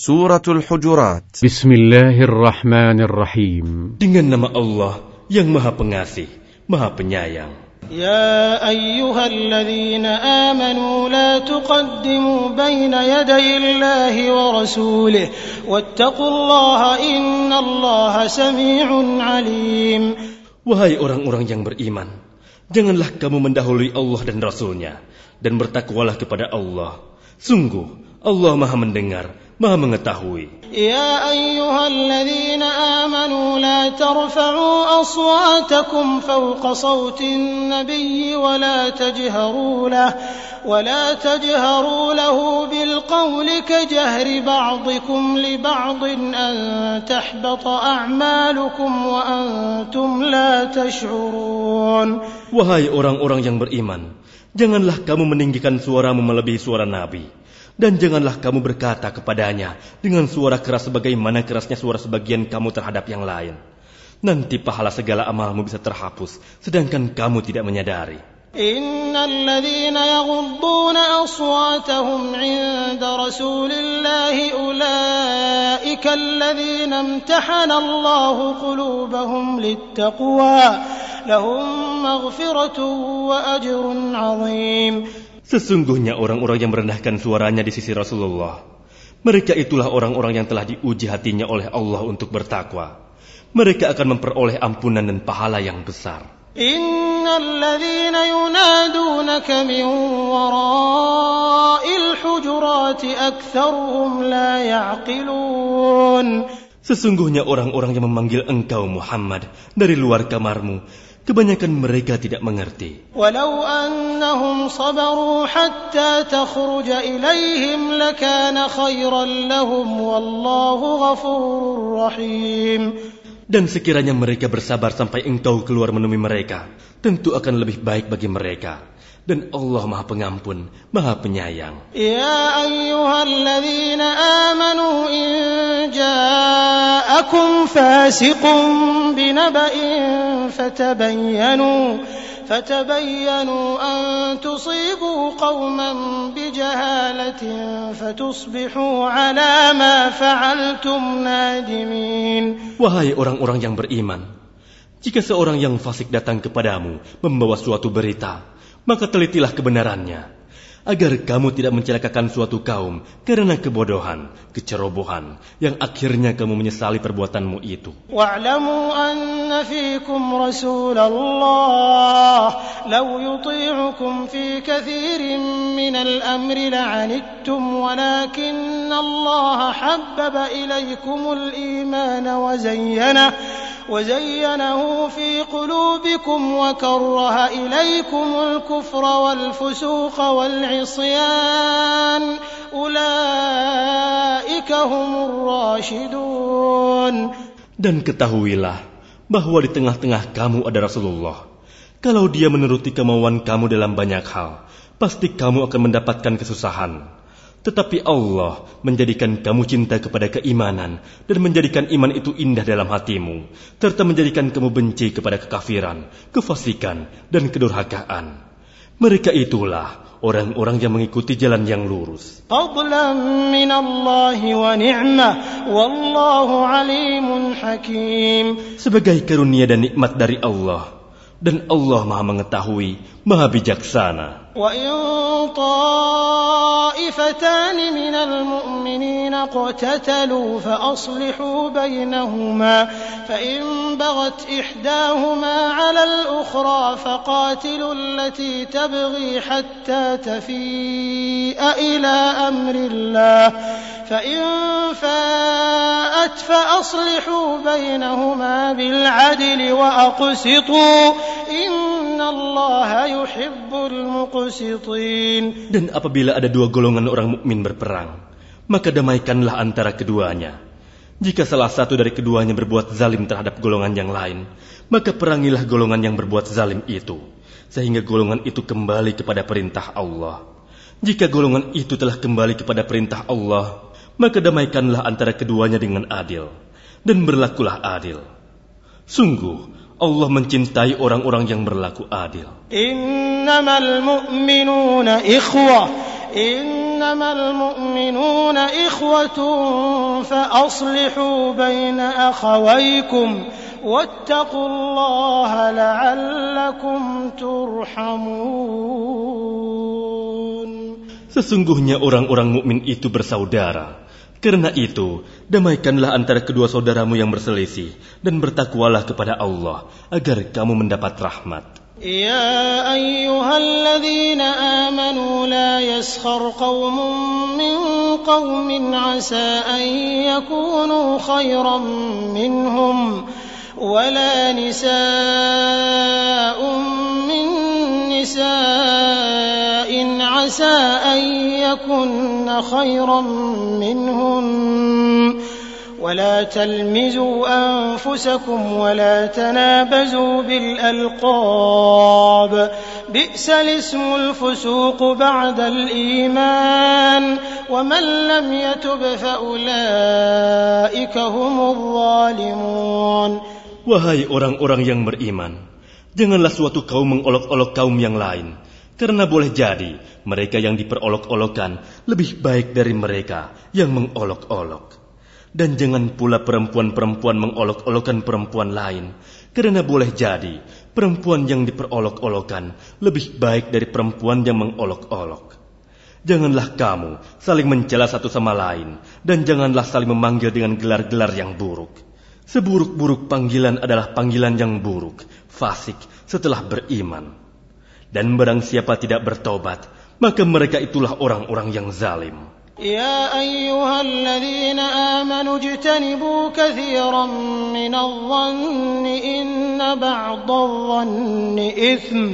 Suratul Hujurat بسم الله الرحمن الرحيم Dengan nama Allah yang Maha Pengasih, Maha Penyayang. يا أيها الذين آمنوا لا تقدموا بين يدي الله ورسوله واتقوا الله إن الله سميع عليم Wahai orang-orang yang beriman, janganlah kamu mendahului Allah dan Rasulnya, dan bertakwalah kepada Allah. Sungguh, Allah Maha Mendengar, Maha Mengetahui. يا أيها الذين آمنوا لا ترفعوا أصواتكم فوق صوت النبي ولا تجهروا له ولا تجهروا له بالقول كجهر بعضكم لبعض أن تحبط أعمالكم وأنتم لا تشعرون Wahai orang-orang yang beriman, janganlah kamu meninggikan suaramu melebihi suara Nabi. Dan janganlah kamu berkata kepadanya dengan suara keras sebagaimana kerasnya suara sebagian kamu terhadap yang lain. Nanti pahala segala amalmu bisa terhapus, sedangkan kamu tidak menyadari. إن الذين يغضون أصواتهم عند رسول الله أولئك الذين امتحن الله قلوبهم للتقوى لهم مغفرة وأجر عظيم Sesungguhnya orang-orang yang merendahkan suaranya di sisi Rasulullah, mereka itulah orang-orang yang telah diuji hatinya oleh Allah untuk bertakwa. Mereka akan memperoleh ampunan dan pahala yang besar. Sesungguhnya orang-orang yang memanggil engkau Muhammad dari luar kamarmu kebanyakan mereka tidak mengerti. Walau annahum sabaru hatta takhruj ilaihim lakana khairan lahum wallahu ghafurur rahim. Dan sekiranya mereka bersabar sampai engkau keluar menemui mereka, tentu akan lebih baik bagi mereka Dan Allah Maha Pengampun, Maha Penyayang. يا أيها الذين آمنوا إن جاءكم فاسق بنبأ فتبينوا فتبينوا أن تصيبوا قوما بجهالة فتصبحوا على ما فعلتم نادمين Wahai orang-orang yang beriman, jika seorang yang fasik datang kepadamu membawa suatu berita, maka telitilah kebenarannya, agar kamu tidak mencelakakan suatu kaum karena kebodohan, kecerobohan, yang akhirnya kamu menyesali perbuatanmu itu. Wa'lamu anna fikum Rasulullah, law yuti'ukum fi kathirin minal amri la'anittum, walakinna Allah habbaba ilaykumul imana wa zayyanah, وزينه في قلوبكم وكره إليكم الكفر والفسوق والعصيان أولئك هم الراشدون Dan ketahuilah bahwa di tengah-tengah kamu ada Rasulullah. Kalau dia menuruti kemauan kamu dalam banyak hal, pasti kamu akan mendapatkan kesusahan. Tetapi Allah menjadikan kamu cinta kepada keimanan dan menjadikan iman itu indah dalam hatimu, serta menjadikan kamu benci kepada kekafiran, kefasikan, dan kedurhakaan. Mereka itulah orang-orang yang mengikuti jalan yang lurus. Sebagai karunia dan nikmat dari Allah, dan Allah Maha Mengetahui, Maha Bijaksana. وإن طائفتان من المؤمنين اقتتلوا فأصلحوا بينهما فإن بغت إحداهما على الأخرى فقاتلوا التي تبغي حتى تفيء إلى أمر الله فإن فاءت فأصلحوا بينهما بالعدل وأقسطوا إن الله يحب المقسطين Dan apabila ada dua golongan orang mukmin berperang, maka damaikanlah antara keduanya. Jika salah satu dari keduanya berbuat zalim terhadap golongan yang lain, maka perangilah golongan yang berbuat zalim itu, sehingga golongan itu kembali kepada perintah Allah. Jika golongan itu telah kembali kepada perintah Allah, maka damaikanlah antara keduanya dengan adil, dan berlakulah adil. Sungguh, Allah mencintai orang-orang yang berlaku adil. Innamal mu'minuna ikhwah. Innamal mu'minuna ikhwatun fa'aslihu baina akhawaykum. Wattaqullaha la'allakum turhamun. Sesungguhnya orang-orang mukmin itu bersaudara. Karena itu, damaikanlah antara kedua saudaramu yang berselisih dan bertakwalah kepada Allah agar kamu mendapat rahmat. Ya ayyuhalladzina amanu la yaskhar qaumun min qaumin asa an yakunu khairan minhum wala nisaa عسى أن يكن خيرا منهن ولا تلمزوا أنفسكم ولا تنابزوا بالألقاب بئس الاسم الفسوق بعد الإيمان ومن لم يتب فأولئك هم الظالمون Wahai orang-orang yang beriman, janganlah suatu kaum mengolok-olok kaum yang lain, karena boleh jadi mereka yang diperolok-olokan lebih baik dari mereka yang mengolok-olok. Dan jangan pula perempuan-perempuan mengolok-olokan perempuan lain, karena boleh jadi perempuan yang diperolok-olokan lebih baik dari perempuan yang mengolok-olok. Janganlah kamu saling mencela satu sama lain, dan janganlah saling memanggil dengan gelar-gelar yang buruk. Seburuk-buruk panggilan adalah panggilan yang buruk, fasik setelah beriman. Dan barang siapa tidak bertobat, maka mereka itulah orang-orang yang zalim. يا أيها الذين آمنوا اجتنبوا كثيرا من الظن إن بعض الظن إثم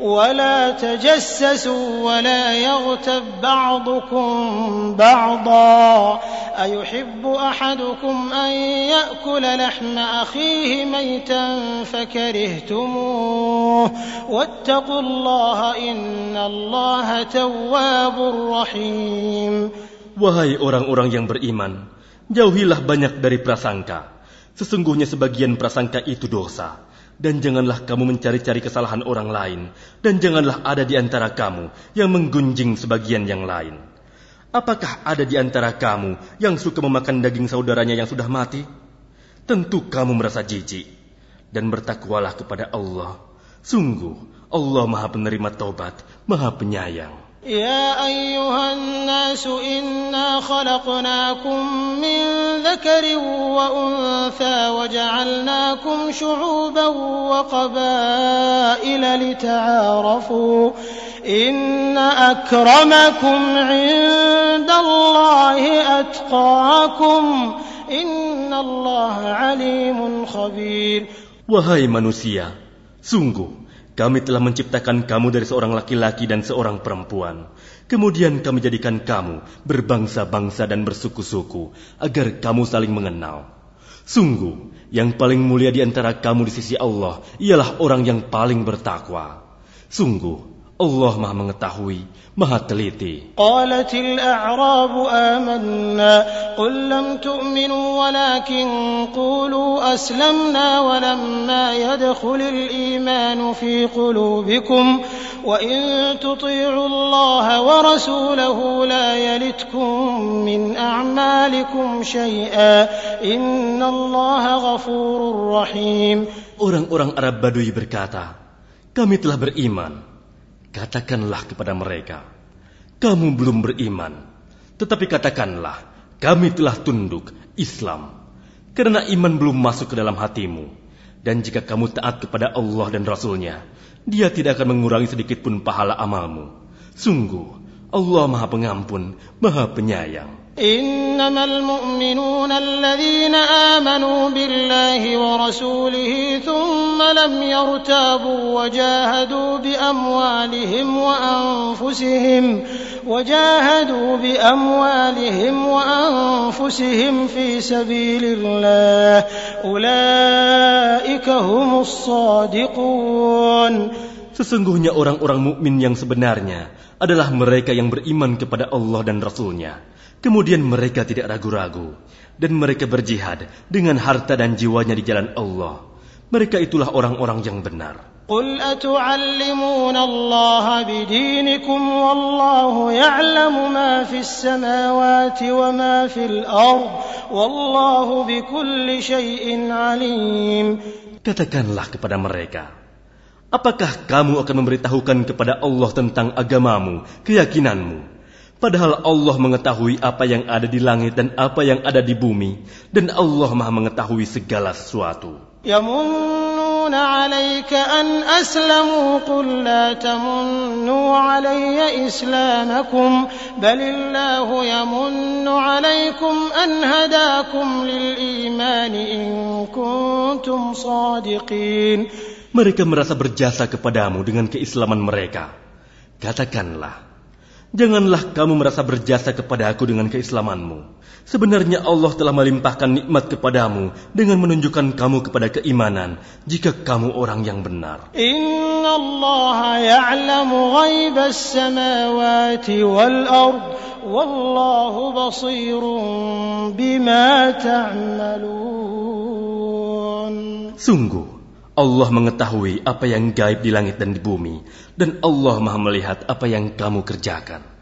ولا تجسسوا ولا يغتب بعضكم بعضا أيحب أحدكم أن يأكل لحم أخيه ميتا فكرهتموه واتقوا الله إن الله تواب رحيم Wahai orang-orang yang beriman, jauhilah banyak dari prasangka. Sesungguhnya sebagian prasangka itu dosa. dan janganlah kamu mencari-cari kesalahan orang lain, dan janganlah ada di antara kamu yang menggunjing sebagian yang lain. Apakah ada di antara kamu yang suka memakan daging saudaranya yang sudah mati? Tentu kamu merasa jijik, dan bertakwalah kepada Allah. Sungguh, Allah Maha Penerima Taubat, Maha Penyayang. Ya ayyuhan nasu خلقناكم من ذكر وأنثى وجعلناكم شعوبا وقبائل لتعارفوا إن أكرمكم عند الله أتقاكم إن الله عليم خبير. Wahai manusia, sungguh kami telah menciptakan kamu dari seorang laki-laki dan seorang perempuan. Kemudian kami jadikan kamu berbangsa-bangsa dan bersuku-suku agar kamu saling mengenal. Sungguh, yang paling mulia di antara kamu di sisi Allah ialah orang yang paling bertakwa. Sungguh, Allah Maha Mengetahui, Maha Teliti. قالت الأعراب آمنا قل لم تؤمنوا ولكن قولوا أسلمنا ولما يدخل الإيمان في قلوبكم وإن تطيعوا الله ورسوله لا يلتكم من أعمالكم شيئا إن الله غفور رحيم Orang-orang Arab Badui berkata, kami telah beriman. Katakanlah kepada mereka, kamu belum beriman. Tetapi katakanlah, kami telah tunduk Islam. Karena iman belum masuk ke dalam hatimu. Dan jika kamu taat kepada Allah dan Rasulnya, dia tidak akan mengurangi sedikit pun pahala amalmu. Sungguh, Allah maha pengampun, maha penyayang. إنما المؤمنون الذين آمنوا بالله ورسوله ثم لم يرتابوا وجاهدوا بأموالهم وأنفسهم وجاهدوا بأموالهم وأنفسهم في سبيل الله أولئك هم الصادقون Sesungguhnya orang-orang mukmin yang sebenarnya adalah mereka yang beriman kepada Allah dan Rasulnya. Kemudian mereka tidak ragu-ragu. Dan mereka berjihad dengan harta dan jiwanya di jalan Allah. Mereka itulah orang-orang yang benar. قل أتعلمون الله بدينكم والله يعلم ما في السماوات وما في الأرض والله بكل شيء عليم Katakanlah kepada mereka, apakah kamu akan memberitahukan kepada Allah tentang agamamu, keyakinanmu? Padahal Allah mengetahui apa yang ada di langit dan apa yang ada di bumi, dan Allah maha mengetahui segala sesuatu. يمنون عليك أن أسلموا قل لا تمنوا علي إسلامكم بل الله يمن عليكم أن هداكم للإيمان إن كنتم صادقين Mereka merasa berjasa kepadamu dengan keislaman mereka. Katakanlah, Janganlah kamu merasa berjasa kepada aku dengan keislamanmu. Sebenarnya Allah telah melimpahkan nikmat kepadamu dengan menunjukkan kamu kepada keimanan jika kamu orang yang benar. Inna Allah ya'lamu ghaibas samawati wal ard wallahu basirun bima ta'malun. Sungguh Allah mengetahui apa yang gaib di langit dan di bumi, dan Allah maha melihat apa yang kamu kerjakan.